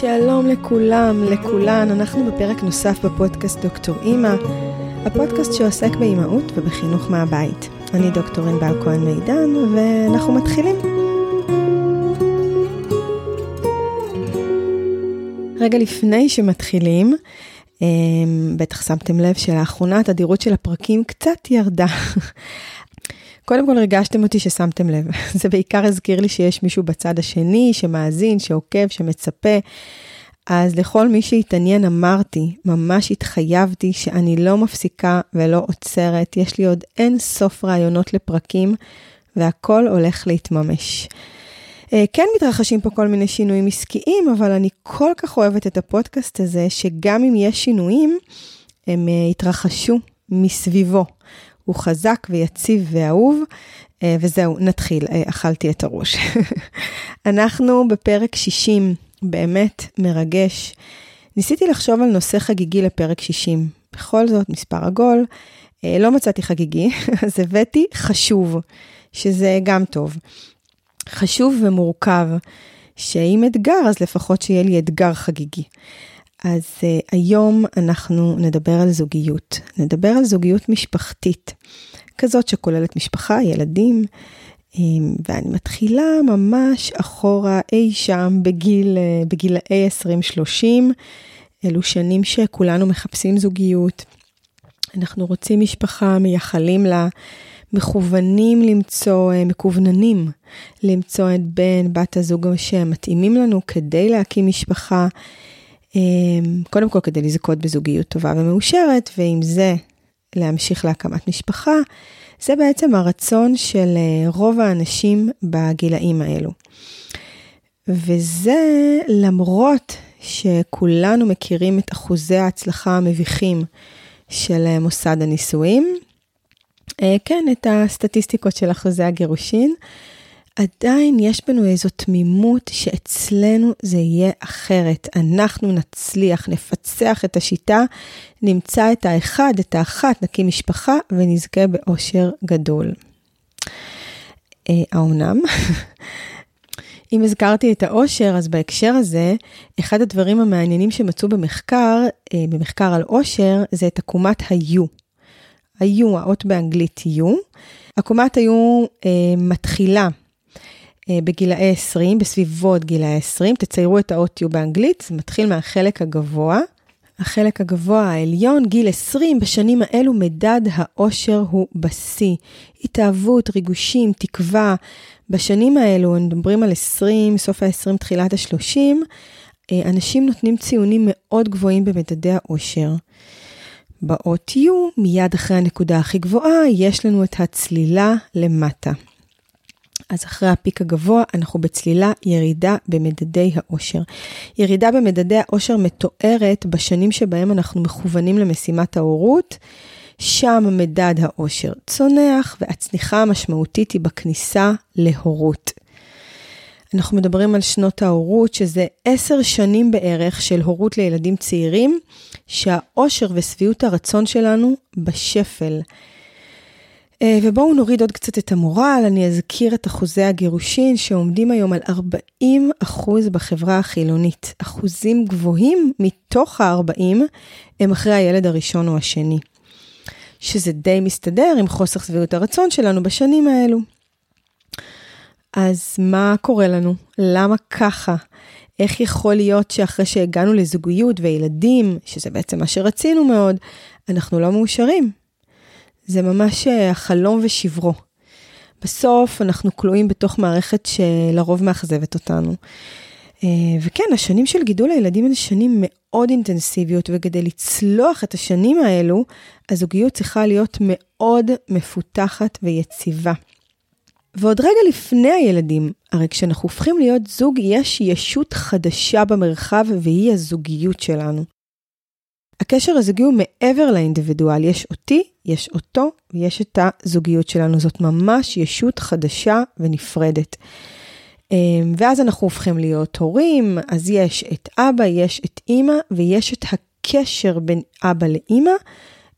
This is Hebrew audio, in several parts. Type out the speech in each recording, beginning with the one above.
שלום לכולם, לכולן, אנחנו בפרק נוסף בפודקאסט דוקטור אימא, הפודקאסט שעוסק באימהות ובחינוך מהבית. אני דוקטור ענבל כהן מידן, ואנחנו מתחילים. רגע לפני שמתחילים, אמ, בטח שמתם לב שלאחרונה התדירות של הפרקים קצת ירדה. קודם כל ריגשתם אותי ששמתם לב. זה בעיקר הזכיר לי שיש מישהו בצד השני שמאזין, שעוקב, שמצפה. אז לכל מי שהתעניין אמרתי, ממש התחייבתי שאני לא מפסיקה ולא עוצרת. יש לי עוד אין סוף רעיונות לפרקים, והכל הולך להתממש. אה, כן מתרחשים פה כל מיני שינויים עסקיים, אבל אני כל כך אוהבת את הפודקאסט הזה, שגם אם יש שינויים, הם אה, יתרחשו מסביבו. הוא חזק ויציב ואהוב, אה, וזהו, נתחיל, אכלתי את הראש. אנחנו בפרק 60, באמת מרגש. ניסיתי לחשוב על נושא חגיגי לפרק 60. בכל זאת, מספר עגול, לא מצאתי חגיגי, אז הבאתי חשוב, שזה גם טוב. חשוב ומורכב, שאם אתגר, אז לפחות שיהיה לי אתגר חגיגי. אז uh, היום אנחנו נדבר על זוגיות. נדבר על זוגיות משפחתית, כזאת שכוללת משפחה, ילדים, um, ואני מתחילה ממש אחורה אי שם בגיל, uh, בגילאי 20-30. אלו שנים שכולנו מחפשים זוגיות. אנחנו רוצים משפחה, מייחלים לה. מכוונים למצוא, אה, מקווננים למצוא את בן, בת הזוג שמתאימים לנו כדי להקים משפחה. אה, קודם כל כדי לזכות בזוגיות טובה ומאושרת, ועם זה להמשיך להקמת משפחה. זה בעצם הרצון של אה, רוב האנשים בגילאים האלו. וזה למרות שכולנו מכירים את אחוזי ההצלחה המביכים של מוסד הנישואים, אה, כן, את הסטטיסטיקות של אחוזי הגירושין. עדיין יש בנו איזו תמימות שאצלנו זה יהיה אחרת. אנחנו נצליח, נפצח את השיטה, נמצא את האחד, את האחת, נקים משפחה ונזכה באושר גדול. אה, האומנם? אם הזכרתי את האושר, אז בהקשר הזה, אחד הדברים המעניינים שמצאו במחקר, אה, במחקר על אושר, זה את עקומת ה-U. היו, האות באנגלית יו. עקומת היו אה, מתחילה בגילאי 20, בסביבות גילאי 20, תציירו את האות יו באנגלית, זה מתחיל מהחלק הגבוה. החלק הגבוה העליון, גיל 20, בשנים האלו מדד האושר הוא בשיא. התאהבות, ריגושים, תקווה. בשנים האלו, מדברים על 20, סוף ה-20, תחילת ה-30, אה, אנשים נותנים ציונים מאוד גבוהים במדדי האושר. באות U, מיד אחרי הנקודה הכי גבוהה, יש לנו את הצלילה למטה. אז אחרי הפיק הגבוה, אנחנו בצלילה ירידה במדדי האושר. ירידה במדדי האושר מתוארת בשנים שבהם אנחנו מכוונים למשימת ההורות, שם מדד האושר צונח, והצניחה המשמעותית היא בכניסה להורות. אנחנו מדברים על שנות ההורות, שזה עשר שנים בערך של הורות לילדים צעירים, שהאושר ושביעות הרצון שלנו בשפל. אה, ובואו נוריד עוד קצת את המורל, אני אזכיר את אחוזי הגירושין שעומדים היום על 40 אחוז בחברה החילונית. אחוזים גבוהים מתוך ה-40 הם אחרי הילד הראשון או השני. שזה די מסתדר עם חוסר שביעות הרצון שלנו בשנים האלו. אז מה קורה לנו? למה ככה? איך יכול להיות שאחרי שהגענו לזוגיות וילדים, שזה בעצם מה שרצינו מאוד, אנחנו לא מאושרים? זה ממש אה, החלום ושברו. בסוף אנחנו כלואים בתוך מערכת שלרוב מאכזבת אותנו. אה, וכן, השנים של גידול הילדים הן שנים מאוד אינטנסיביות, וכדי לצלוח את השנים האלו, הזוגיות צריכה להיות מאוד מפותחת ויציבה. ועוד רגע לפני הילדים, הרי כשאנחנו הופכים להיות זוג, יש ישות חדשה במרחב והיא הזוגיות שלנו. הקשר הזוגי הוא מעבר לאינדיבידואל, יש אותי, יש אותו ויש את הזוגיות שלנו. זאת ממש ישות חדשה ונפרדת. אמ, ואז אנחנו הופכים להיות הורים, אז יש את אבא, יש את אימא, ויש את הקשר בין אבא לאימא,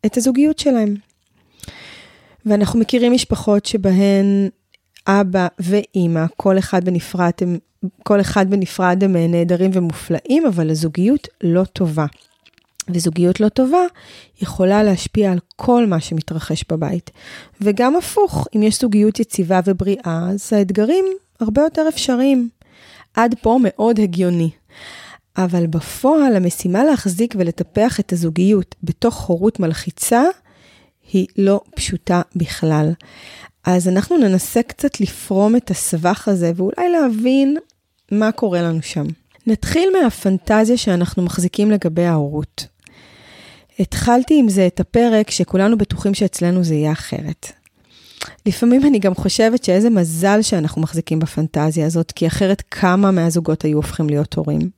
את הזוגיות שלהם. ואנחנו מכירים משפחות שבהן אבא ואימא, כל אחד בנפרד כל אחד בנפרד הם נהדרים ומופלאים, אבל הזוגיות לא טובה. וזוגיות לא טובה יכולה להשפיע על כל מה שמתרחש בבית. וגם הפוך, אם יש זוגיות יציבה ובריאה, אז האתגרים הרבה יותר אפשריים. עד פה מאוד הגיוני. אבל בפועל המשימה להחזיק ולטפח את הזוגיות בתוך הורות מלחיצה היא לא פשוטה בכלל. אז אנחנו ננסה קצת לפרום את הסבך הזה ואולי להבין מה קורה לנו שם. נתחיל מהפנטזיה שאנחנו מחזיקים לגבי ההורות. התחלתי עם זה את הפרק שכולנו בטוחים שאצלנו זה יהיה אחרת. לפעמים אני גם חושבת שאיזה מזל שאנחנו מחזיקים בפנטזיה הזאת, כי אחרת כמה מהזוגות היו הופכים להיות הורים.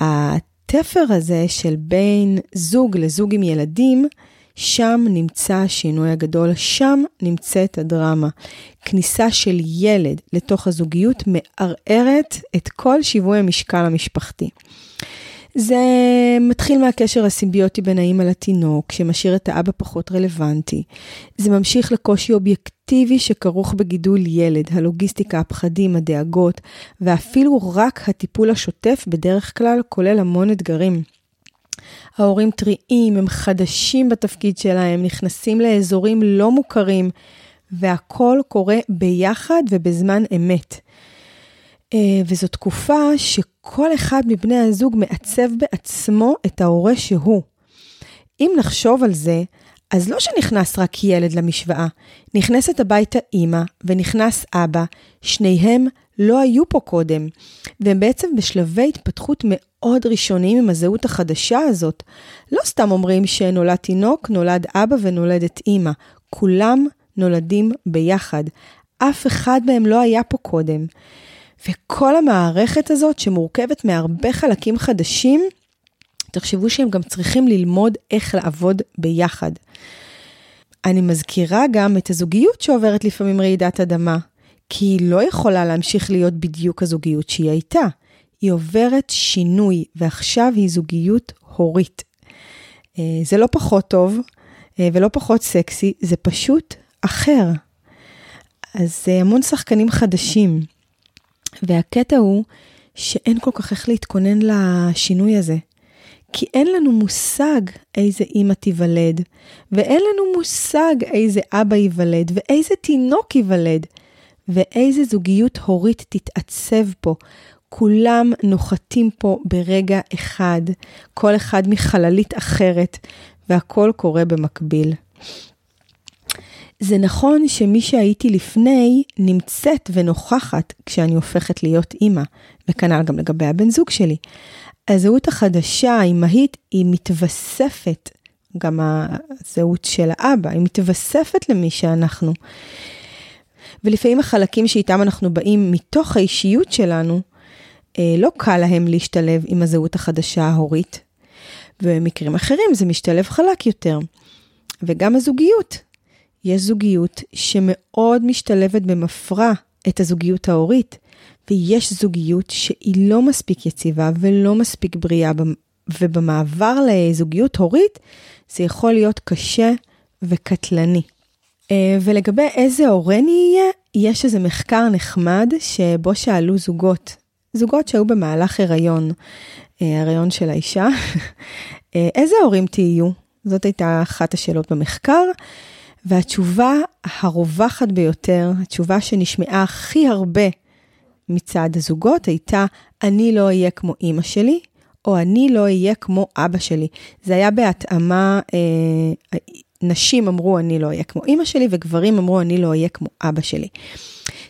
התפר הזה של בין זוג לזוג עם ילדים, שם נמצא השינוי הגדול, שם נמצאת הדרמה. כניסה של ילד לתוך הזוגיות מערערת את כל שיווי המשקל המשפחתי. זה מתחיל מהקשר הסימביוטי בין האימא לתינוק, שמשאיר את האבא פחות רלוונטי. זה ממשיך לקושי אובייקטיבי שכרוך בגידול ילד, הלוגיסטיקה, הפחדים, הדאגות, ואפילו רק הטיפול השוטף בדרך כלל כולל המון אתגרים. ההורים טריים, הם חדשים בתפקיד שלהם, נכנסים לאזורים לא מוכרים, והכל קורה ביחד ובזמן אמת. אה, וזו תקופה שכל אחד מבני הזוג מעצב בעצמו את ההורה שהוא. אם נחשוב על זה, אז לא שנכנס רק ילד למשוואה, נכנסת הביתה אימא ונכנס אבא, שניהם לא היו פה קודם, והם בעצם בשלבי התפתחות מאוד ראשוניים עם הזהות החדשה הזאת. לא סתם אומרים שנולד תינוק, נולד אבא ונולדת אימא, כולם נולדים ביחד. אף אחד מהם לא היה פה קודם. וכל המערכת הזאת שמורכבת מהרבה חלקים חדשים, תחשבו שהם גם צריכים ללמוד איך לעבוד ביחד. אני מזכירה גם את הזוגיות שעוברת לפעמים רעידת אדמה, כי היא לא יכולה להמשיך להיות בדיוק הזוגיות שהיא הייתה. היא עוברת שינוי, ועכשיו היא זוגיות הורית. אה, זה לא פחות טוב אה, ולא פחות סקסי, זה פשוט אחר. אז זה המון שחקנים חדשים. והקטע הוא שאין כל כך איך להתכונן לשינוי הזה. כי אין לנו מושג איזה אימא תיוולד, ואין לנו מושג איזה אבא ייוולד, ואיזה תינוק ייוולד, ואיזה זוגיות הורית תתעצב פה. כולם נוחתים פה ברגע אחד, כל אחד מחללית אחרת, והכל קורה במקביל. זה נכון שמי שהייתי לפני נמצאת ונוכחת כשאני הופכת להיות אימא, וכנ"ל גם לגבי הבן זוג שלי. הזהות החדשה, האימהית, היא מתווספת, גם הזהות של האבא, היא מתווספת למי שאנחנו. ולפעמים החלקים שאיתם אנחנו באים מתוך האישיות שלנו, אה, לא קל להם להשתלב עם הזהות החדשה ההורית. ובמקרים אחרים זה משתלב חלק יותר. וגם הזוגיות, יש זוגיות שמאוד משתלבת במפרע את הזוגיות ההורית, ויש זוגיות שהיא לא מספיק יציבה ולא מספיק בריאה, ובמעבר לזוגיות הורית זה יכול להיות קשה וקטלני. אה, ולגבי איזה הורה נהיה, יש איזה מחקר נחמד שבו שאלו זוגות, זוגות שהיו במהלך הריון, אה, הריון של האישה, אה, איזה הורים תהיו? זאת הייתה אחת השאלות במחקר. והתשובה הרווחת ביותר, התשובה שנשמעה הכי הרבה מצד הזוגות הייתה, אני לא אהיה כמו אימא שלי, או אני לא אהיה כמו אבא שלי. זה היה בהתאמה, אה, נשים אמרו, אני לא אהיה כמו אימא שלי, וגברים אמרו, אני לא אהיה כמו אבא שלי.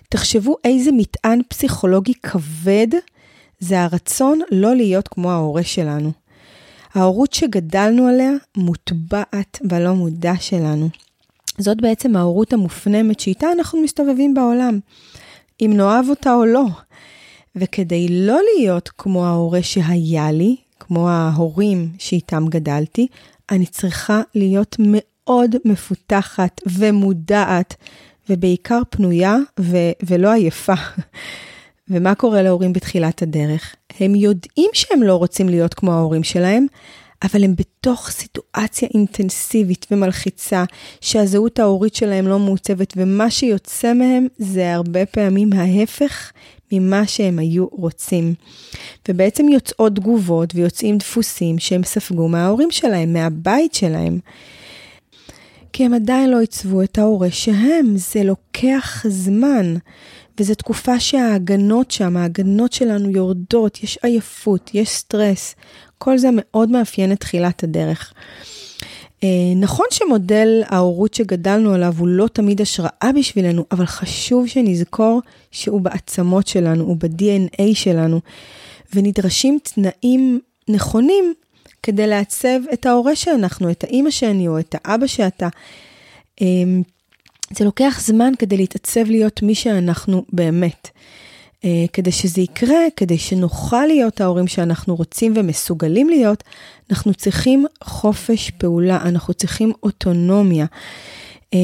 תחשבו איזה מטען פסיכולוגי כבד זה הרצון לא להיות כמו ההורה שלנו. ההורות שגדלנו עליה מוטבעת בלא מודע שלנו. זאת בעצם ההורות המופנמת שאיתה אנחנו מסתובבים בעולם, אם נאהב אותה או לא. וכדי לא להיות כמו ההורה שהיה לי, כמו ההורים שאיתם גדלתי, אני צריכה להיות מאוד מפותחת ומודעת, ובעיקר פנויה ו- ולא עייפה. ומה קורה להורים בתחילת הדרך? הם יודעים שהם לא רוצים להיות כמו ההורים שלהם, אבל הם בתוך סיטואציה אינטנסיבית ומלחיצה, שהזהות ההורית שלהם לא מעוצבת, ומה שיוצא מהם זה הרבה פעמים ההפך ממה שהם היו רוצים. ובעצם יוצאות תגובות ויוצאים דפוסים שהם ספגו מההורים שלהם, מהבית שלהם. כי הם עדיין לא עיצבו את ההורה שהם, זה לוקח זמן. וזו תקופה שההגנות שם, ההגנות שלנו יורדות, יש עייפות, יש סטרס. כל זה מאוד מאפיין את תחילת הדרך. אה, נכון שמודל ההורות שגדלנו עליו הוא לא תמיד השראה בשבילנו, אבל חשוב שנזכור שהוא בעצמות שלנו, הוא ב-DNA שלנו, ונדרשים תנאים נכונים כדי לעצב את ההורה שאנחנו, את האימא שאני או את האבא שאתה. אה, זה לוקח זמן כדי להתעצב להיות מי שאנחנו באמת. Uh, כדי שזה יקרה, כדי שנוכל להיות ההורים שאנחנו רוצים ומסוגלים להיות, אנחנו צריכים חופש פעולה, אנחנו צריכים אוטונומיה. Uh,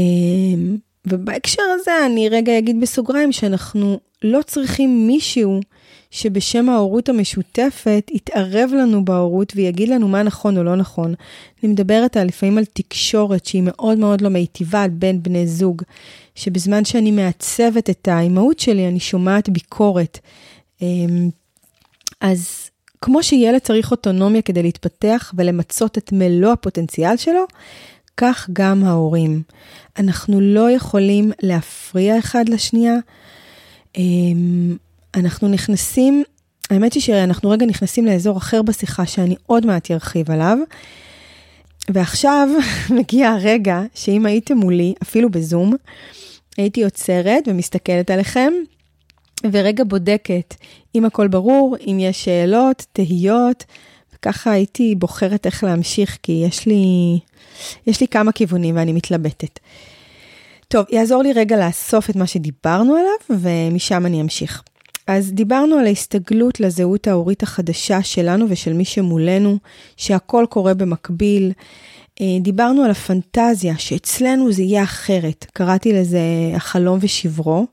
ובהקשר הזה אני רגע אגיד בסוגריים שאנחנו לא צריכים מישהו שבשם ההורות המשותפת יתערב לנו בהורות ויגיד לנו מה נכון או לא נכון. אני מדברת על לפעמים על תקשורת שהיא מאוד מאוד לא מיטיבה בין בני זוג, שבזמן שאני מעצבת את האימהות שלי, אני שומעת ביקורת. אמ, אז כמו שילד צריך אוטונומיה כדי להתפתח ולמצות את מלוא הפוטנציאל שלו, כך גם ההורים. אנחנו לא יכולים להפריע אחד לשנייה. אנחנו נכנסים, האמת היא שאנחנו רגע נכנסים לאזור אחר בשיחה שאני עוד מעט ארחיב עליו. ועכשיו מגיע הרגע שאם הייתם מולי, אפילו בזום, הייתי עוצרת ומסתכלת עליכם, ורגע בודקת אם הכל ברור, אם יש שאלות, תהיות, וככה הייתי בוחרת איך להמשיך, כי יש לי, יש לי כמה כיוונים ואני מתלבטת. טוב, יעזור לי רגע לאסוף את מה שדיברנו עליו, ומשם אני אמשיך. אז דיברנו על ההסתגלות לזהות ההורית החדשה שלנו ושל מי שמולנו, שהכל קורה במקביל. אה, דיברנו על הפנטזיה, שאצלנו זה יהיה אחרת. קראתי לזה החלום ושברו.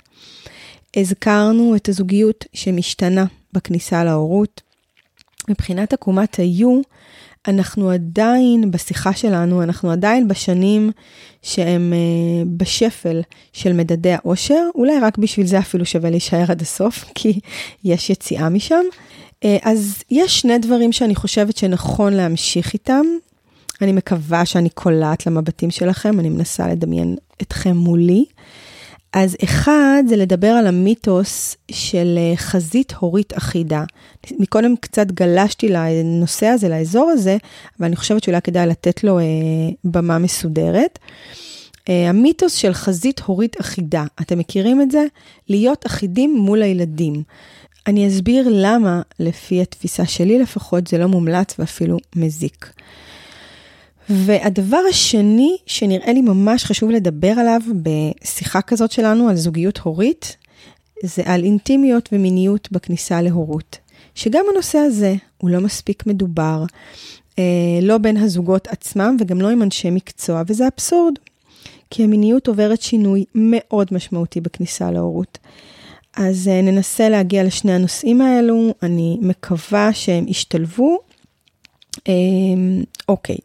הזכרנו את הזוגיות שמשתנה בכניסה להורות. מבחינת עקומת היו, אנחנו עדיין, בשיחה שלנו, אנחנו עדיין בשנים שהם uh, בשפל של מדדי האושר, אולי רק בשביל זה אפילו שווה להישאר עד הסוף, כי יש יציאה משם. Uh, אז יש שני דברים שאני חושבת שנכון להמשיך איתם. אני מקווה שאני קולעת למבטים שלכם, אני מנסה לדמיין אתכם מולי. אז אחד זה לדבר על המיתוס של אה, חזית הורית אחידה. מקודם קצת גלשתי לנושא הזה, לאזור הזה, אבל אני חושבת שאולי כדאי לתת לו אה, במה מסודרת. אה, המיתוס של חזית הורית אחידה, אתם מכירים את זה? להיות אחידים מול הילדים. אני אסביר למה, לפי התפיסה שלי לפחות, זה לא מומלץ ואפילו מזיק. והדבר השני שנראה לי ממש חשוב לדבר עליו בשיחה כזאת שלנו על זוגיות הורית, זה על אינטימיות ומיניות בכניסה להורות. שגם הנושא הזה הוא לא מספיק מדובר, אה, לא בין הזוגות עצמם וגם לא עם אנשי מקצוע, וזה אבסורד. כי המיניות עוברת שינוי מאוד משמעותי בכניסה להורות. אז אה, ננסה להגיע לשני הנושאים האלו, אני מקווה שהם ישתלבו. אה, אוקיי.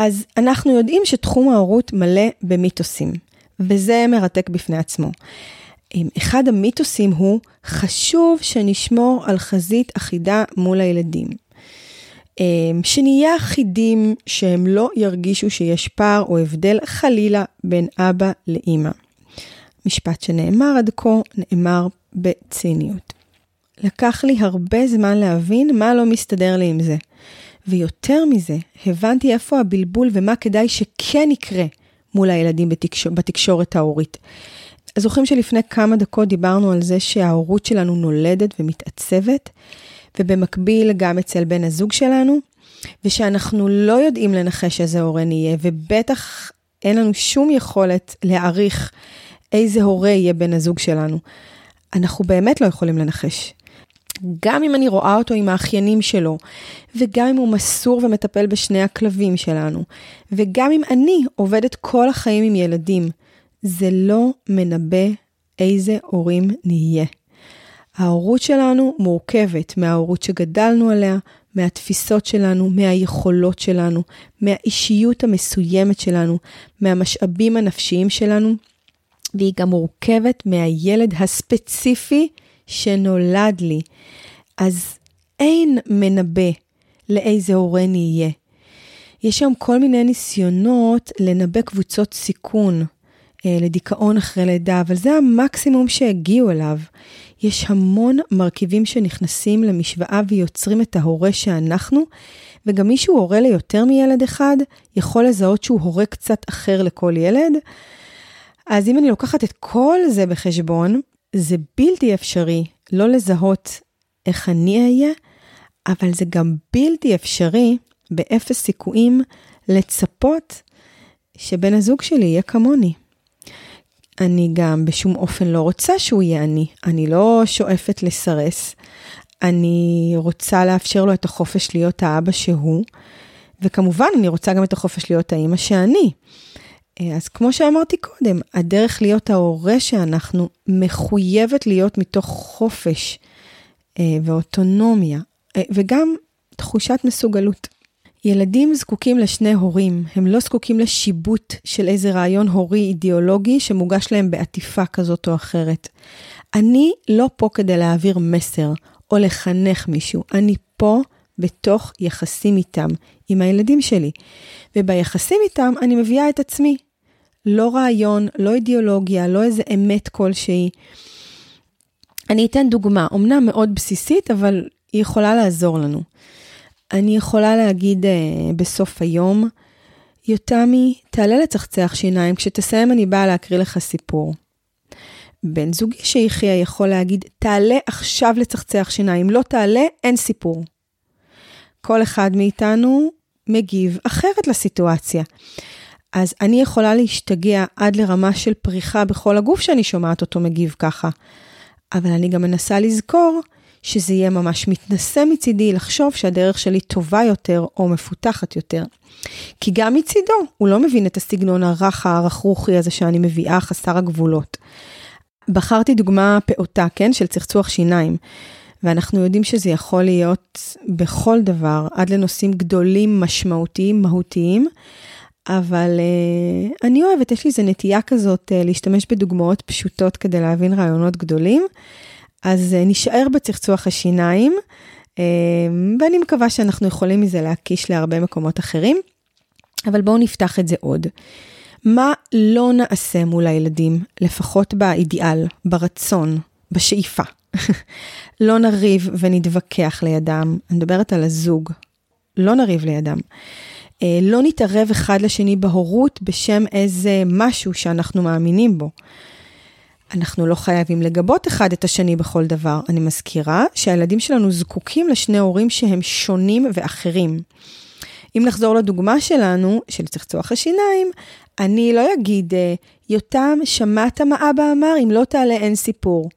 אז אנחנו יודעים שתחום ההורות מלא במיתוסים, וזה מרתק בפני עצמו. אחד המיתוסים הוא, חשוב שנשמור על חזית אחידה מול הילדים. שנהיה אחידים, שהם לא ירגישו שיש פער או הבדל חלילה בין אבא לאימא. משפט שנאמר עד כה, נאמר בציניות. לקח לי הרבה זמן להבין מה לא מסתדר לי עם זה. ויותר מזה, הבנתי איפה הבלבול ומה כדאי שכן יקרה מול הילדים בתקשור, בתקשורת ההורית. זוכרים שלפני כמה דקות דיברנו על זה שההורות שלנו נולדת ומתעצבת, ובמקביל גם אצל בן הזוג שלנו, ושאנחנו לא יודעים לנחש איזה הורה נהיה, ובטח אין לנו שום יכולת להעריך איזה הורה יהיה בן הזוג שלנו. אנחנו באמת לא יכולים לנחש. גם אם אני רואה אותו עם האחיינים שלו, וגם אם הוא מסור ומטפל בשני הכלבים שלנו, וגם אם אני עובדת כל החיים עם ילדים, זה לא מנבא איזה הורים נהיה. ההורות שלנו מורכבת מההורות שגדלנו עליה, מהתפיסות שלנו, מהיכולות שלנו, מהאישיות המסוימת שלנו, מהמשאבים הנפשיים שלנו, והיא גם מורכבת מהילד הספציפי שנולד לי. אז אין מנבא לאיזה הורה נהיה. יש היום כל מיני ניסיונות לנבא קבוצות סיכון אה, לדיכאון אחרי לידה, אבל זה המקסימום שהגיעו אליו. יש המון מרכיבים שנכנסים למשוואה ויוצרים את ההורה שאנחנו, וגם מי שהוא הורה ליותר מילד אחד, יכול לזהות שהוא הורה קצת אחר לכל ילד. אז אם אני לוקחת את כל זה בחשבון, זה בלתי אפשרי לא לזהות איך אני אהיה, אבל זה גם בלתי אפשרי באפס סיכויים לצפות שבן הזוג שלי יהיה כמוני. אני גם בשום אופן לא רוצה שהוא יהיה אני, אני לא שואפת לסרס, אני רוצה לאפשר לו את החופש להיות האבא שהוא, וכמובן אני רוצה גם את החופש להיות האימא שאני. אז כמו שאמרתי קודם, הדרך להיות ההורה שאנחנו מחויבת להיות מתוך חופש אה, ואוטונומיה, אה, וגם תחושת מסוגלות. ילדים זקוקים לשני הורים, הם לא זקוקים לשיבוט של איזה רעיון הורי אידיאולוגי שמוגש להם בעטיפה כזאת או אחרת. אני לא פה כדי להעביר מסר או לחנך מישהו, אני פה בתוך יחסים איתם, עם הילדים שלי. וביחסים איתם אני מביאה את עצמי. לא רעיון, לא אידיאולוגיה, לא איזה אמת כלשהי. אני אתן דוגמה, אמנם מאוד בסיסית, אבל היא יכולה לעזור לנו. אני יכולה להגיד uh, בסוף היום, יותמי, תעלה לצחצח שיניים, כשתסיים אני באה להקריא לך סיפור. בן זוגי שיחיה יכול להגיד, תעלה עכשיו לצחצח שיניים, לא תעלה, אין סיפור. כל אחד מאיתנו מגיב אחרת לסיטואציה. אז אני יכולה להשתגע עד לרמה של פריחה בכל הגוף שאני שומעת אותו מגיב ככה. אבל אני גם מנסה לזכור שזה יהיה ממש מתנשא מצידי לחשוב שהדרך שלי טובה יותר או מפותחת יותר. כי גם מצידו, הוא לא מבין את הסגנון הרך הרכרוכי הזה שאני מביאה, חסר הגבולות. בחרתי דוגמה פעוטה, כן, של צחצוח שיניים. ואנחנו יודעים שזה יכול להיות בכל דבר, עד לנושאים גדולים, משמעותיים, מהותיים. אבל uh, אני אוהבת, יש לי איזה נטייה כזאת uh, להשתמש בדוגמאות פשוטות כדי להבין רעיונות גדולים. אז uh, נשאר בצחצוח השיניים, uh, ואני מקווה שאנחנו יכולים מזה להקיש להרבה מקומות אחרים. אבל בואו נפתח את זה עוד. מה לא נעשה מול הילדים, לפחות באידיאל, ברצון, בשאיפה? לא נריב ונתווכח לידם, אני מדברת על הזוג, לא נריב לידם. אה, לא נתערב אחד לשני בהורות בשם איזה משהו שאנחנו מאמינים בו. אנחנו לא חייבים לגבות אחד את השני בכל דבר. אני מזכירה שהילדים שלנו זקוקים לשני הורים שהם שונים ואחרים. אם נחזור לדוגמה שלנו, של צחצוח השיניים, אני לא אגיד, אה, יותם, שמעת מה אבא אמר? אם לא תעלה אין סיפור.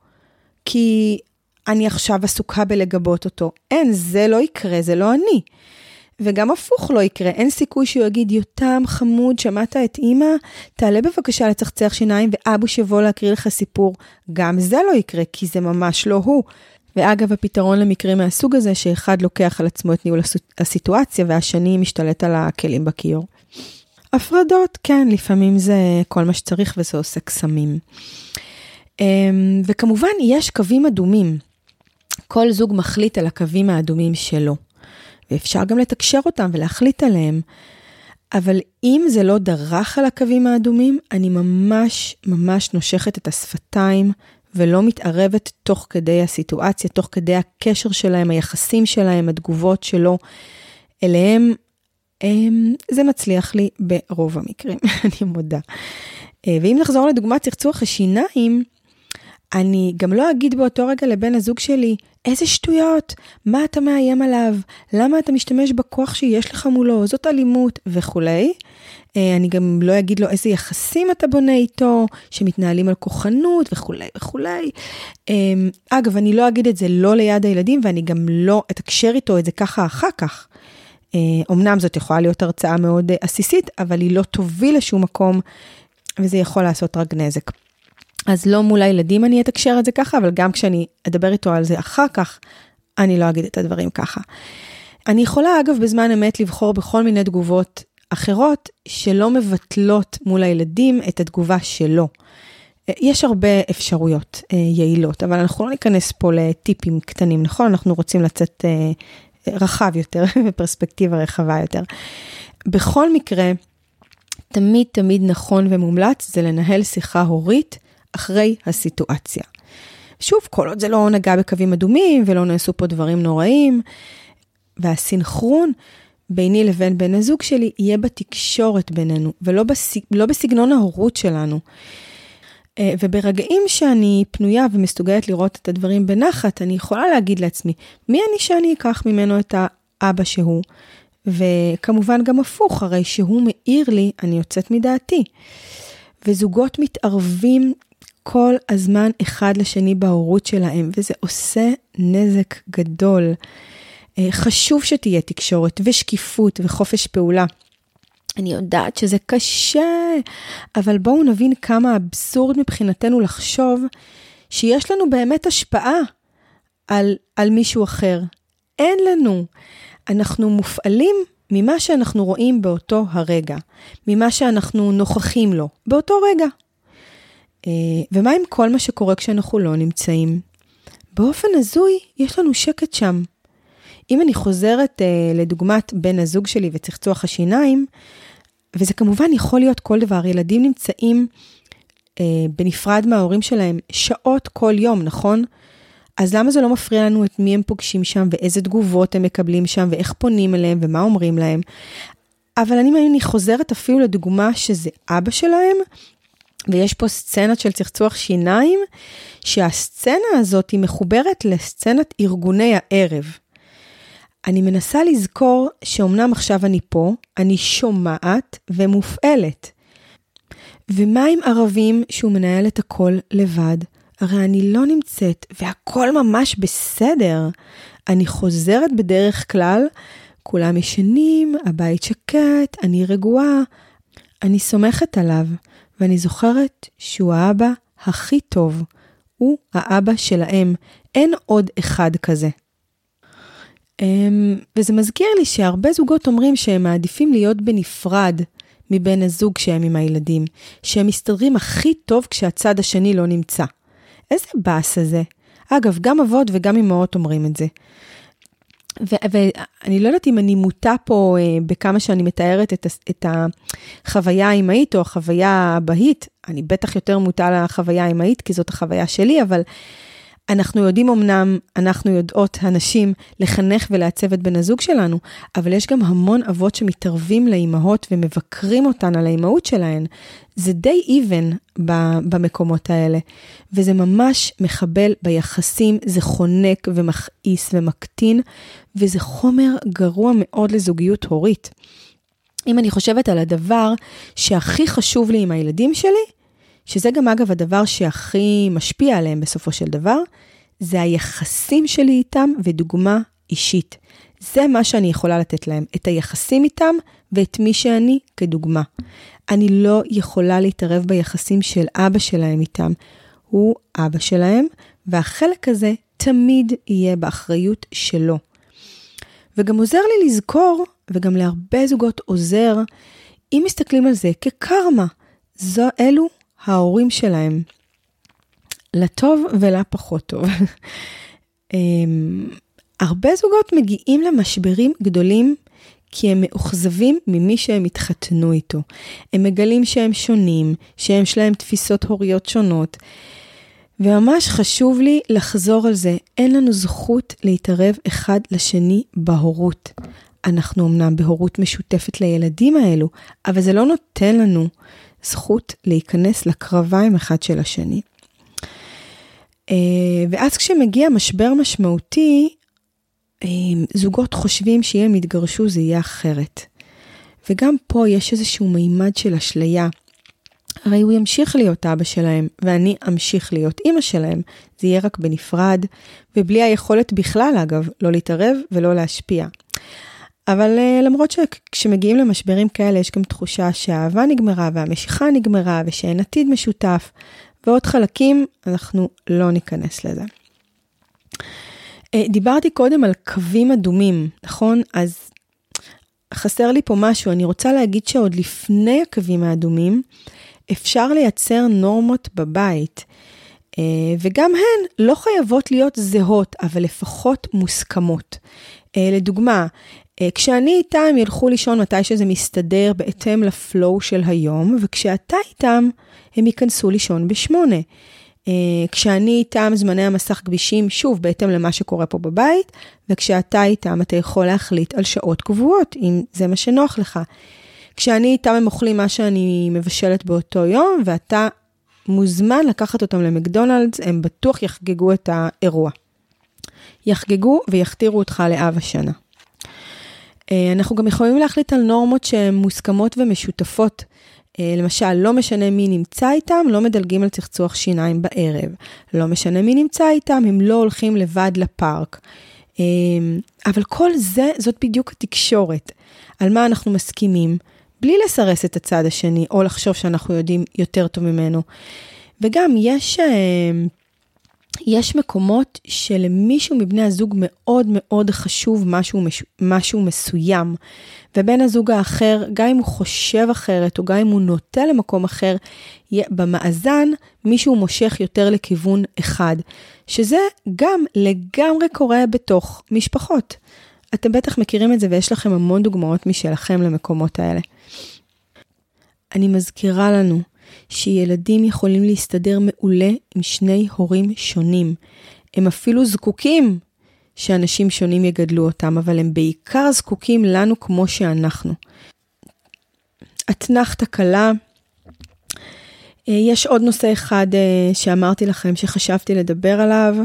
כי אני עכשיו עסוקה בלגבות אותו. אין, זה לא יקרה, זה לא אני. וגם הפוך לא יקרה, אין סיכוי שהוא יגיד, יותם חמוד, שמעת את אימא? תעלה בבקשה לצחצח שיניים ואבו שבוא להקריא לך סיפור. גם זה לא יקרה, כי זה ממש לא הוא. ואגב, הפתרון למקרים מהסוג הזה, שאחד לוקח על עצמו את ניהול הסיטואציה והשני משתלט על הכלים בכיור. הפרדות, כן, לפעמים זה כל מה שצריך וזה עושה קסמים. אמ, וכמובן, יש קווים אדומים. כל זוג מחליט על הקווים האדומים שלו. ואפשר גם לתקשר אותם ולהחליט עליהם. אבל אם זה לא דרך על הקווים האדומים, אני ממש ממש נושכת את השפתיים ולא מתערבת תוך כדי הסיטואציה, תוך כדי הקשר שלהם, היחסים שלהם, התגובות שלו אליהם. אמ, זה מצליח לי ברוב המקרים, אני מודה. אה, ואם נחזור לדוגמת צחצוח השיניים, אני גם לא אגיד באותו רגע לבן הזוג שלי, איזה שטויות, מה אתה מאיים עליו, למה אתה משתמש בכוח שיש לך מולו, זאת אלימות וכולי. אה, אני גם לא אגיד לו איזה יחסים אתה בונה איתו, שמתנהלים על כוחנות וכולי וכולי. אה, אגב, אני לא אגיד את זה לא ליד הילדים, ואני גם לא אתקשר איתו את זה ככה אחר כך. אמנם זאת יכולה להיות הרצאה מאוד עסיסית, אבל היא לא תוביל לשום מקום, וזה יכול לעשות רק נזק. אז לא מול הילדים אני אתקשר את זה ככה, אבל גם כשאני אדבר איתו על זה אחר כך, אני לא אגיד את הדברים ככה. אני יכולה, אגב, בזמן אמת לבחור בכל מיני תגובות אחרות שלא מבטלות מול הילדים את התגובה שלו. יש הרבה אפשרויות אה, יעילות, אבל אנחנו לא ניכנס פה לטיפים קטנים, נכון? אנחנו רוצים לצאת אה, רחב יותר, בפרספקטיבה רחבה יותר. בכל מקרה, תמיד תמיד נכון ומומלץ זה לנהל שיחה הורית אחרי הסיטואציה. שוב, כל עוד זה לא נגע בקווים אדומים ולא נעשו פה דברים נוראים, והסינכרון ביני לבין בן הזוג שלי יהיה בתקשורת בינינו, ולא בסג, לא בסגנון ההורות שלנו. אה, וברגעים שאני פנויה ומסוגלת לראות את הדברים בנחת, אני יכולה להגיד לעצמי, מי אני שאני אקח ממנו את האבא שהוא? וכמובן גם הפוך, הרי שהוא מאיר לי, אני יוצאת מדעתי. וזוגות מתערבים כל הזמן אחד לשני בהורות שלהם, וזה עושה נזק גדול. אה, חשוב שתהיה תקשורת ושקיפות וחופש פעולה. אני יודעת שזה קשה, אבל בואו נבין כמה אבסורד מבחינתנו לחשוב שיש לנו באמת השפעה על, על מישהו אחר. אין לנו. אנחנו מופעלים ממה שאנחנו רואים באותו הרגע, ממה שאנחנו נוכחים לו, באותו רגע. אה, ומה עם כל מה שקורה כשאנחנו לא נמצאים? באופן הזוי, יש לנו שקט שם. אם אני חוזרת אה, לדוגמת בן הזוג שלי וצחצוח השיניים, וזה כמובן יכול להיות כל דבר, ילדים נמצאים אה, בנפרד מההורים שלהם שעות כל יום, נכון? אז למה זה לא מפריע לנו את מי הם פוגשים שם, ואיזה תגובות הם מקבלים שם, ואיך פונים אליהם, ומה אומרים להם? אבל אני, אני חוזרת אפילו לדוגמה שזה אבא שלהם, ויש פה סצנות של צחצוח שיניים, שהסצנה הזאת היא מחוברת לסצנת ארגוני הערב. אני מנסה לזכור שאומנם עכשיו אני פה, אני שומעת ומופעלת. ומה עם ערבים שהוא מנהל את הכל לבד? הרי אני לא נמצאת והכל ממש בסדר. אני חוזרת בדרך כלל, כולם ישנים, הבית שקט, אני רגועה. אני סומכת עליו, ואני זוכרת שהוא האבא הכי טוב. הוא האבא שלהם, אין עוד אחד כזה. אמ, וזה מזכיר לי שהרבה זוגות אומרים שהם מעדיפים להיות בנפרד מבן הזוג שהם עם הילדים, שהם מסתדרים הכי טוב כשהצד השני לא נמצא. איזה באס הזה. אגב, גם אבות וגם אמהות אומרים את זה. ואני לא יודעת אם אני מוטה פה אה, בכמה שאני מתארת את, את החוויה האמהית או החוויה האבהית, אני בטח יותר מוטה לחוויה האמהית, כי זאת החוויה שלי, אבל אנחנו יודעים אמנם, אנחנו יודעות, הנשים, לחנך ולעצב את בן הזוג שלנו, אבל יש גם המון אבות שמתערבים לאימהות ומבקרים אותן על האימהות שלהן. זה די even במקומות האלה, וזה ממש מחבל ביחסים, זה חונק ומכעיס ומקטין, וזה חומר גרוע מאוד לזוגיות הורית. אם אני חושבת על הדבר שהכי חשוב לי עם הילדים שלי, שזה גם אגב הדבר שהכי משפיע עליהם בסופו של דבר, זה היחסים שלי איתם ודוגמה אישית. זה מה שאני יכולה לתת להם, את היחסים איתם ואת מי שאני כדוגמה. אני לא יכולה להתערב ביחסים של אבא שלהם איתם. הוא אבא שלהם, והחלק הזה תמיד יהיה באחריות שלו. וגם עוזר לי לזכור, וגם להרבה זוגות עוזר, אם מסתכלים על זה כקרמה, זו, אלו ההורים שלהם, לטוב ולפחות טוב. אמ, הרבה זוגות מגיעים למשברים גדולים כי הם מאוכזבים ממי שהם התחתנו איתו. הם מגלים שהם שונים, שיש להם תפיסות הוריות שונות. וממש חשוב לי לחזור על זה, אין לנו זכות להתערב אחד לשני בהורות. אנחנו אמנם בהורות משותפת לילדים האלו, אבל זה לא נותן לנו זכות להיכנס לקרביים אחד של השני. אה, ואז כשמגיע משבר משמעותי, אה, זוגות חושבים שאם הם יתגרשו זה יהיה אחרת. וגם פה יש איזשהו מימד של אשליה. הרי הוא ימשיך להיות אבא שלהם, ואני אמשיך להיות אימא שלהם. זה יהיה רק בנפרד, ובלי היכולת בכלל, אגב, לא להתערב ולא להשפיע. אבל uh, למרות שכשמגיעים למשברים כאלה יש גם תחושה שהאהבה נגמרה והמשיכה נגמרה ושאין עתיד משותף ועוד חלקים, אנחנו לא ניכנס לזה. אה, דיברתי קודם על קווים אדומים, נכון? אז חסר לי פה משהו, אני רוצה להגיד שעוד לפני הקווים האדומים, אפשר לייצר נורמות בבית. אה, וגם הן לא חייבות להיות זהות, אבל לפחות מוסכמות. אה, לדוגמה, כשאני איתם הם ילכו לישון מתי שזה מסתדר בהתאם לפלואו של היום, וכשאתה איתם הם ייכנסו לישון בשמונה. אה, כשאני איתם זמני המסך גבישים, שוב, בהתאם למה שקורה פה בבית, וכשאתה איתם אתה יכול להחליט על שעות קבועות, אם זה מה שנוח לך. כשאני איתם הם אוכלים מה שאני מבשלת באותו יום, ואתה מוזמן לקחת אותם למקדונלדס, הם בטוח יחגגו את האירוע. יחגגו ויכתירו אותך לאב השנה. אה, אנחנו גם יכולים להחליט על נורמות שהן מוסכמות ומשותפות. אה, למשל, לא משנה מי נמצא איתם, לא מדלגים על צחצוח שיניים בערב. לא משנה מי נמצא איתם, הם לא הולכים לבד לפארק. אה, אבל כל זה, זאת בדיוק התקשורת. על מה אנחנו מסכימים, בלי לסרס את הצד השני, או לחשוב שאנחנו יודעים יותר טוב ממנו. וגם יש... יש מקומות שלמישהו מבני הזוג מאוד מאוד חשוב משהו, משהו מסוים, ובן הזוג האחר, גם אם הוא חושב אחרת, או גם אם הוא נוטה למקום אחר, במאזן מישהו מושך יותר לכיוון אחד, שזה גם לגמרי קורה בתוך משפחות. אתם בטח מכירים את זה ויש לכם המון דוגמאות משלכם למקומות האלה. אני מזכירה לנו שילדים יכולים להסתדר מעולה עם שני הורים שונים. הם אפילו זקוקים שאנשים שונים יגדלו אותם, אבל הם בעיקר זקוקים לנו כמו שאנחנו. אתנחתא קלה. אה, יש עוד נושא אחד אה, שאמרתי לכם שחשבתי לדבר עליו.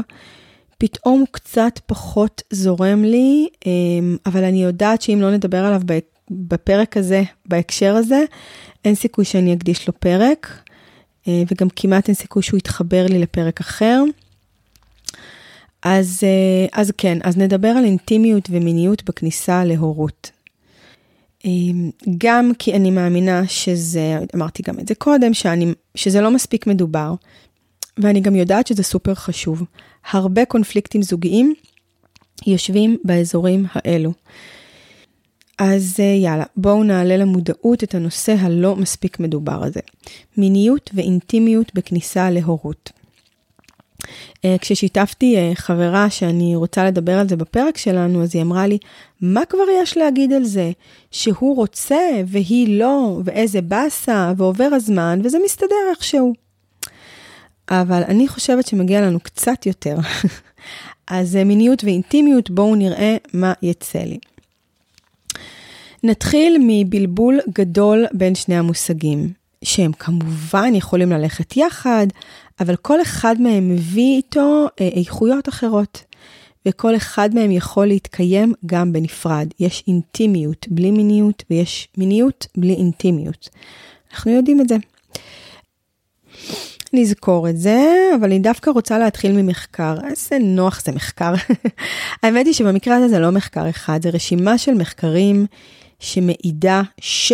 פתאום קצת פחות זורם לי, אה, אבל אני יודעת שאם לא נדבר עליו בפרק הזה, בהקשר הזה, אין סיכוי שאני אקדיש לו פרק, אה, וגם כמעט אין סיכוי שהוא יתחבר לי לפרק אחר. אז, אה, אז כן, אז נדבר על אינטימיות ומיניות בכניסה להורות. אה, גם כי אני מאמינה שזה, אמרתי גם את זה קודם, שאני, שזה לא מספיק מדובר, ואני גם יודעת שזה סופר חשוב. הרבה קונפליקטים זוגיים יושבים באזורים האלו. אז אה, יאללה, בואו נעלה למודעות את הנושא הלא מספיק מדובר הזה. מיניות ואינטימיות בכניסה להורות. אה, כששיתפתי אה, חברה שאני רוצה לדבר על זה בפרק שלנו, אז היא אמרה לי, מה כבר יש להגיד על זה? שהוא רוצה והיא לא, ואיזה באסה, ועובר הזמן, וזה מסתדר איכשהו. אבל אני חושבת שמגיע לנו קצת יותר. אז מיניות ואינטימיות, בואו נראה מה יצא לי. נתחיל מבלבול גדול בין שני המושגים, שהם כמובן יכולים ללכת יחד, אבל כל אחד מהם מביא איתו אה, איכויות אחרות, וכל אחד מהם יכול להתקיים גם בנפרד. יש אינטימיות בלי מיניות, ויש מיניות בלי אינטימיות. אנחנו יודעים את זה. נזכור את זה, אבל אני דווקא רוצה להתחיל ממחקר. איזה נוח זה מחקר. האמת היא שבמקרה הזה זה לא מחקר אחד, זה רשימה של מחקרים שמעידה ש...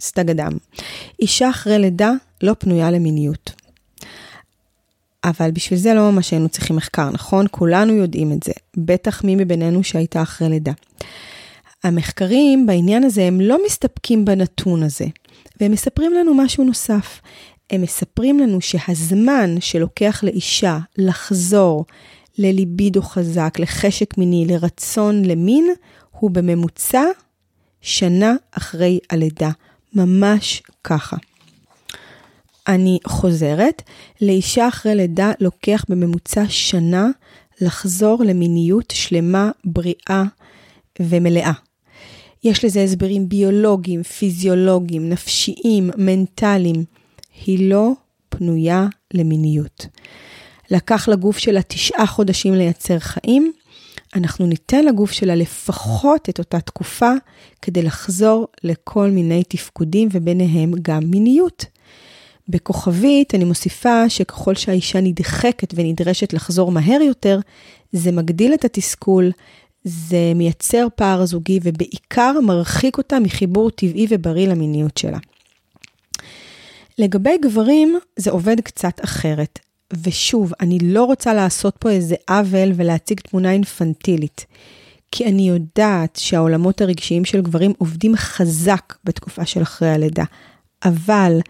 סטג אדם. אישה אחרי לידה לא פנויה למיניות. אבל בשביל זה לא ממש היינו צריכים מחקר, נכון? כולנו יודעים את זה, בטח מי מבינינו שהייתה אחרי לידה. המחקרים בעניין הזה הם לא מסתפקים בנתון הזה, והם מספרים לנו משהו נוסף. הם מספרים לנו שהזמן שלוקח לאישה לחזור לליבידו חזק, לחשק מיני, לרצון למין, הוא בממוצע שנה אחרי הלידה, ממש ככה. אני חוזרת, לאישה אחרי לידה לוקח בממוצע שנה לחזור למיניות שלמה, בריאה ומלאה. יש לזה הסברים ביולוגיים, פיזיולוגיים, נפשיים, מנטליים. היא לא פנויה למיניות. לקח לגוף שלה תשעה חודשים לייצר חיים, אנחנו ניתן לגוף שלה לפחות את אותה תקופה כדי לחזור לכל מיני תפקודים וביניהם גם מיניות. בכוכבית אני מוסיפה שככל שהאישה נדחקת ונדרשת לחזור מהר יותר, זה מגדיל את התסכול, זה מייצר פער זוגי ובעיקר מרחיק אותה מחיבור טבעי ובריא למיניות שלה. לגבי גברים זה עובד קצת אחרת, ושוב, אני לא רוצה לעשות פה איזה עוול ולהציג תמונה אינפנטילית, כי אני יודעת שהעולמות הרגשיים של גברים עובדים חזק בתקופה של אחרי הלידה, אבל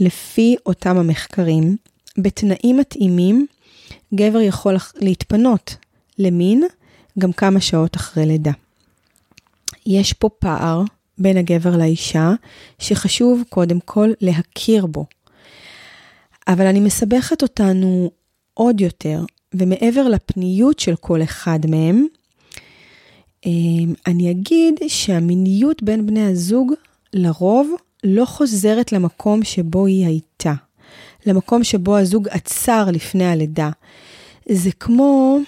לפי אותם המחקרים, בתנאים מתאימים, גבר יכול להתפנות למין גם כמה שעות אחרי לידה. יש פה פער בין הגבר לאישה, שחשוב קודם כל להכיר בו. אבל אני מסבכת אותנו עוד יותר, ומעבר לפניות של כל אחד מהם, אמ, אני אגיד שהמיניות בין בני הזוג לרוב לא חוזרת למקום שבו היא הייתה, למקום שבו הזוג עצר לפני הלידה. זה כמו,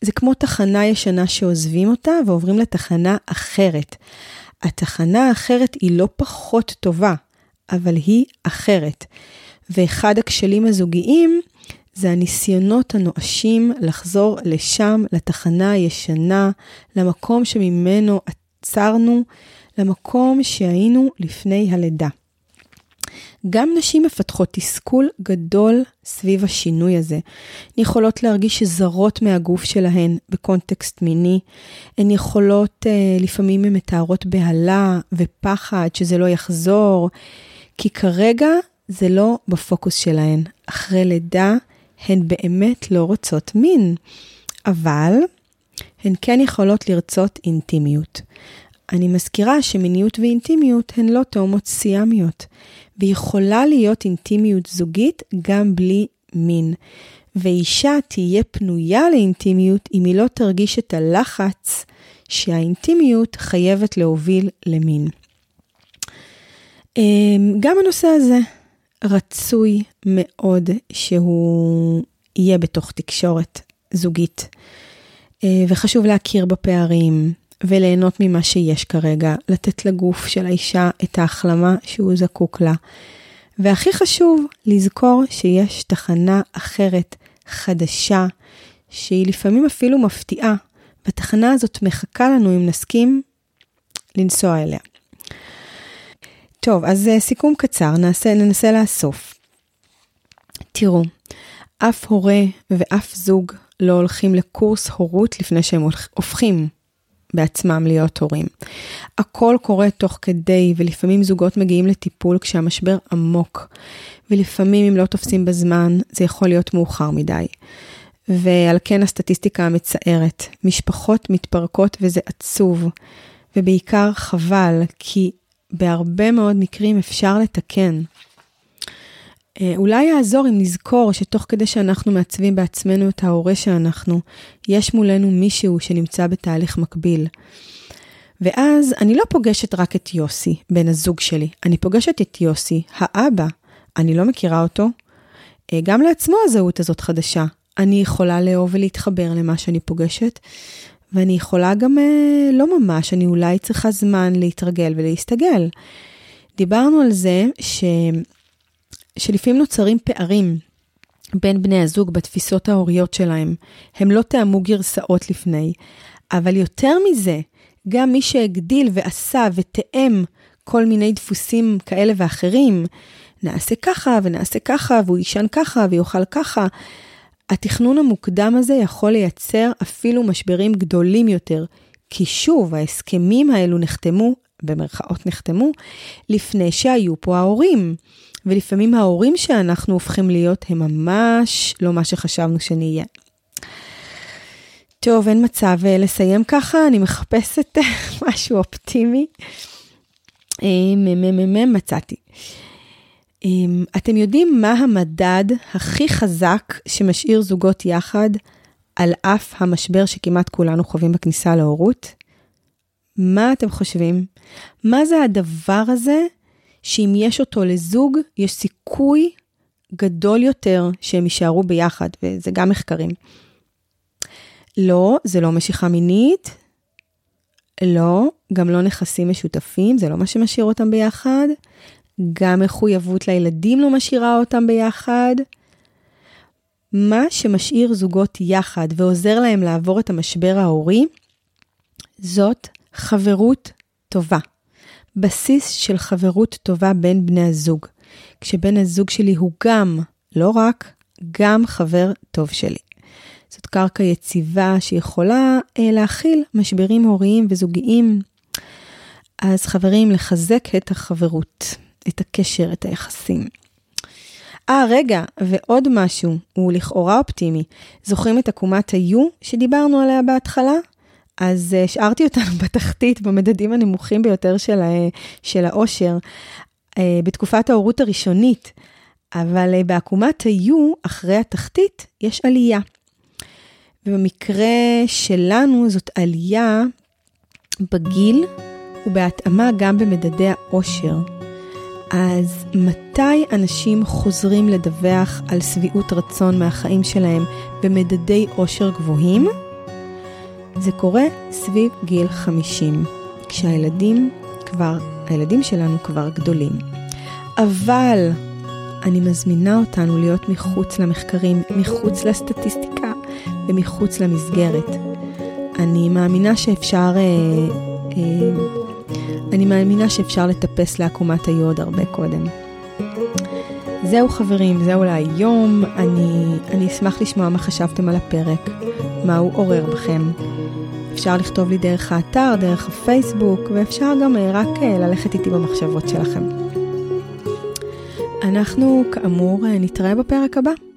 זה כמו תחנה ישנה שעוזבים אותה ועוברים לתחנה אחרת. התחנה האחרת היא לא פחות טובה, אבל היא אחרת. ואחד הכשלים הזוגיים זה הניסיונות הנואשים לחזור לשם, לתחנה הישנה, למקום שממנו עצרנו, למקום שהיינו לפני הלידה. גם נשים מפתחות תסכול גדול סביב השינוי הזה. הן יכולות להרגיש זרות מהגוף שלהן בקונטקסט מיני. הן יכולות, אה, לפעמים הן מתארות בהלה ופחד שזה לא יחזור, כי כרגע זה לא בפוקוס שלהן. אחרי לידה הן באמת לא רוצות מין, אבל הן כן יכולות לרצות אינטימיות. אני מזכירה שמיניות ואינטימיות הן לא תאומות סיאמיות, ויכולה להיות אינטימיות זוגית גם בלי מין. ואישה תהיה פנויה לאינטימיות אם היא לא תרגיש את הלחץ שהאינטימיות חייבת להוביל למין. אמ, גם הנושא הזה רצוי מאוד שהוא יהיה בתוך תקשורת זוגית. אה, וחשוב להכיר בפערים וליהנות ממה שיש כרגע, לתת לגוף של האישה את ההחלמה שהוא זקוק לה. והכי חשוב, לזכור שיש תחנה אחרת, חדשה, שהיא לפעמים אפילו מפתיעה, והתחנה הזאת מחכה לנו אם נסכים לנסוע אליה. טוב, אז uh, סיכום קצר, נעשה, ננסה לאסוף. תראו, אף הורה ואף זוג לא הולכים לקורס הורות לפני שהם הופכים בעצמם להיות הורים. הכל קורה תוך כדי, ולפעמים זוגות מגיעים לטיפול כשהמשבר עמוק, ולפעמים אם לא תופסים בזמן, זה יכול להיות מאוחר מדי. ועל כן הסטטיסטיקה המצערת, משפחות מתפרקות וזה עצוב, ובעיקר חבל, כי בהרבה מאוד מקרים אפשר לתקן. אה, אולי יעזור אם נזכור שתוך כדי שאנחנו מעצבים בעצמנו את ההורה שאנחנו, יש מולנו מישהו שנמצא בתהליך מקביל. ואז אני לא פוגשת רק את יוסי, בן הזוג שלי, אני פוגשת את יוסי, האבא. אני לא מכירה אותו. אה, גם לעצמו הזהות הזאת חדשה. אני יכולה לאהוב ולהתחבר למה שאני פוגשת, ואני יכולה גם אה, לא ממש, אני אולי צריכה זמן להתרגל ולהסתגל. דיברנו על זה ש... שלפעמים נוצרים פערים בין בני הזוג בתפיסות ההוריות שלהם. הם לא תאמו גרסאות לפני, אבל יותר מזה, גם מי שהגדיל ועשה ותאם כל מיני דפוסים כאלה ואחרים, נעשה ככה ונעשה ככה, והוא יישן ככה ויאכל ככה, התכנון המוקדם הזה יכול לייצר אפילו משברים גדולים יותר, כי שוב, ההסכמים האלו נחתמו, במרכאות נחתמו, לפני שהיו פה ההורים. ולפעמים ההורים שאנחנו הופכים להיות הם ממש לא מה שחשבנו שנהיה. טוב, אין מצב אה, לסיים ככה, אני מחפשת משהו אופטימי. מ"מ מצאתי. אמ, אתם יודעים מה המדד הכי חזק שמשאיר זוגות יחד על אף המשבר שכמעט כולנו חווים בכניסה להורות? מה אתם חושבים? מה זה הדבר הזה שאם יש אותו לזוג, יש סיכוי גדול יותר שהם יישארו ביחד, וזה גם מחקרים. לא, זה לא משיכה מינית, לא, גם לא נכסים משותפים, זה לא מה שמשאיר אותם ביחד. גם מחויבות לילדים לא משאירה אותם ביחד. מה שמשאיר זוגות יחד ועוזר להם לעבור את המשבר ההורי, זאת חברות טובה. בסיס של חברות טובה בין בני הזוג. כשבן הזוג שלי הוא גם, לא רק, גם חבר טוב שלי. זאת קרקע יציבה שיכולה אה, להכיל משברים הוריים וזוגיים. אז חברים, לחזק את החברות, את הקשר, את היחסים. אה, רגע, ועוד משהו, הוא לכאורה אופטימי. זוכרים את עקומת ה-U שדיברנו עליה בהתחלה? אז uh, השארתי אותנו בתחתית, במדדים הנמוכים ביותר של, של האושר, uh, בתקופת ההורות הראשונית. אבל uh, בעקומת ה-U, אחרי התחתית, יש עלייה. ובמקרה שלנו זאת עלייה בגיל ובהתאמה גם במדדי האושר. אז מתי אנשים חוזרים לדווח על שביעות רצון מהחיים שלהם במדדי אושר גבוהים? זה קורה סביב גיל 50, כשהילדים כבר, הילדים שלנו כבר גדולים. אבל אני מזמינה אותנו להיות מחוץ למחקרים, מחוץ לסטטיסטיקה ומחוץ למסגרת. אני מאמינה שאפשר, אה, אה, אני מאמינה שאפשר לטפס לעקומת היוד הרבה קודם. זהו חברים, זהו להיום. אני, אני אשמח לשמוע מה חשבתם על הפרק, מה הוא עורר בכם. אפשר לכתוב לי דרך האתר, דרך הפייסבוק, ואפשר גם אה, רק אה, ללכת איתי במחשבות שלכם. אנחנו כאמור נתראה בפרק הבא.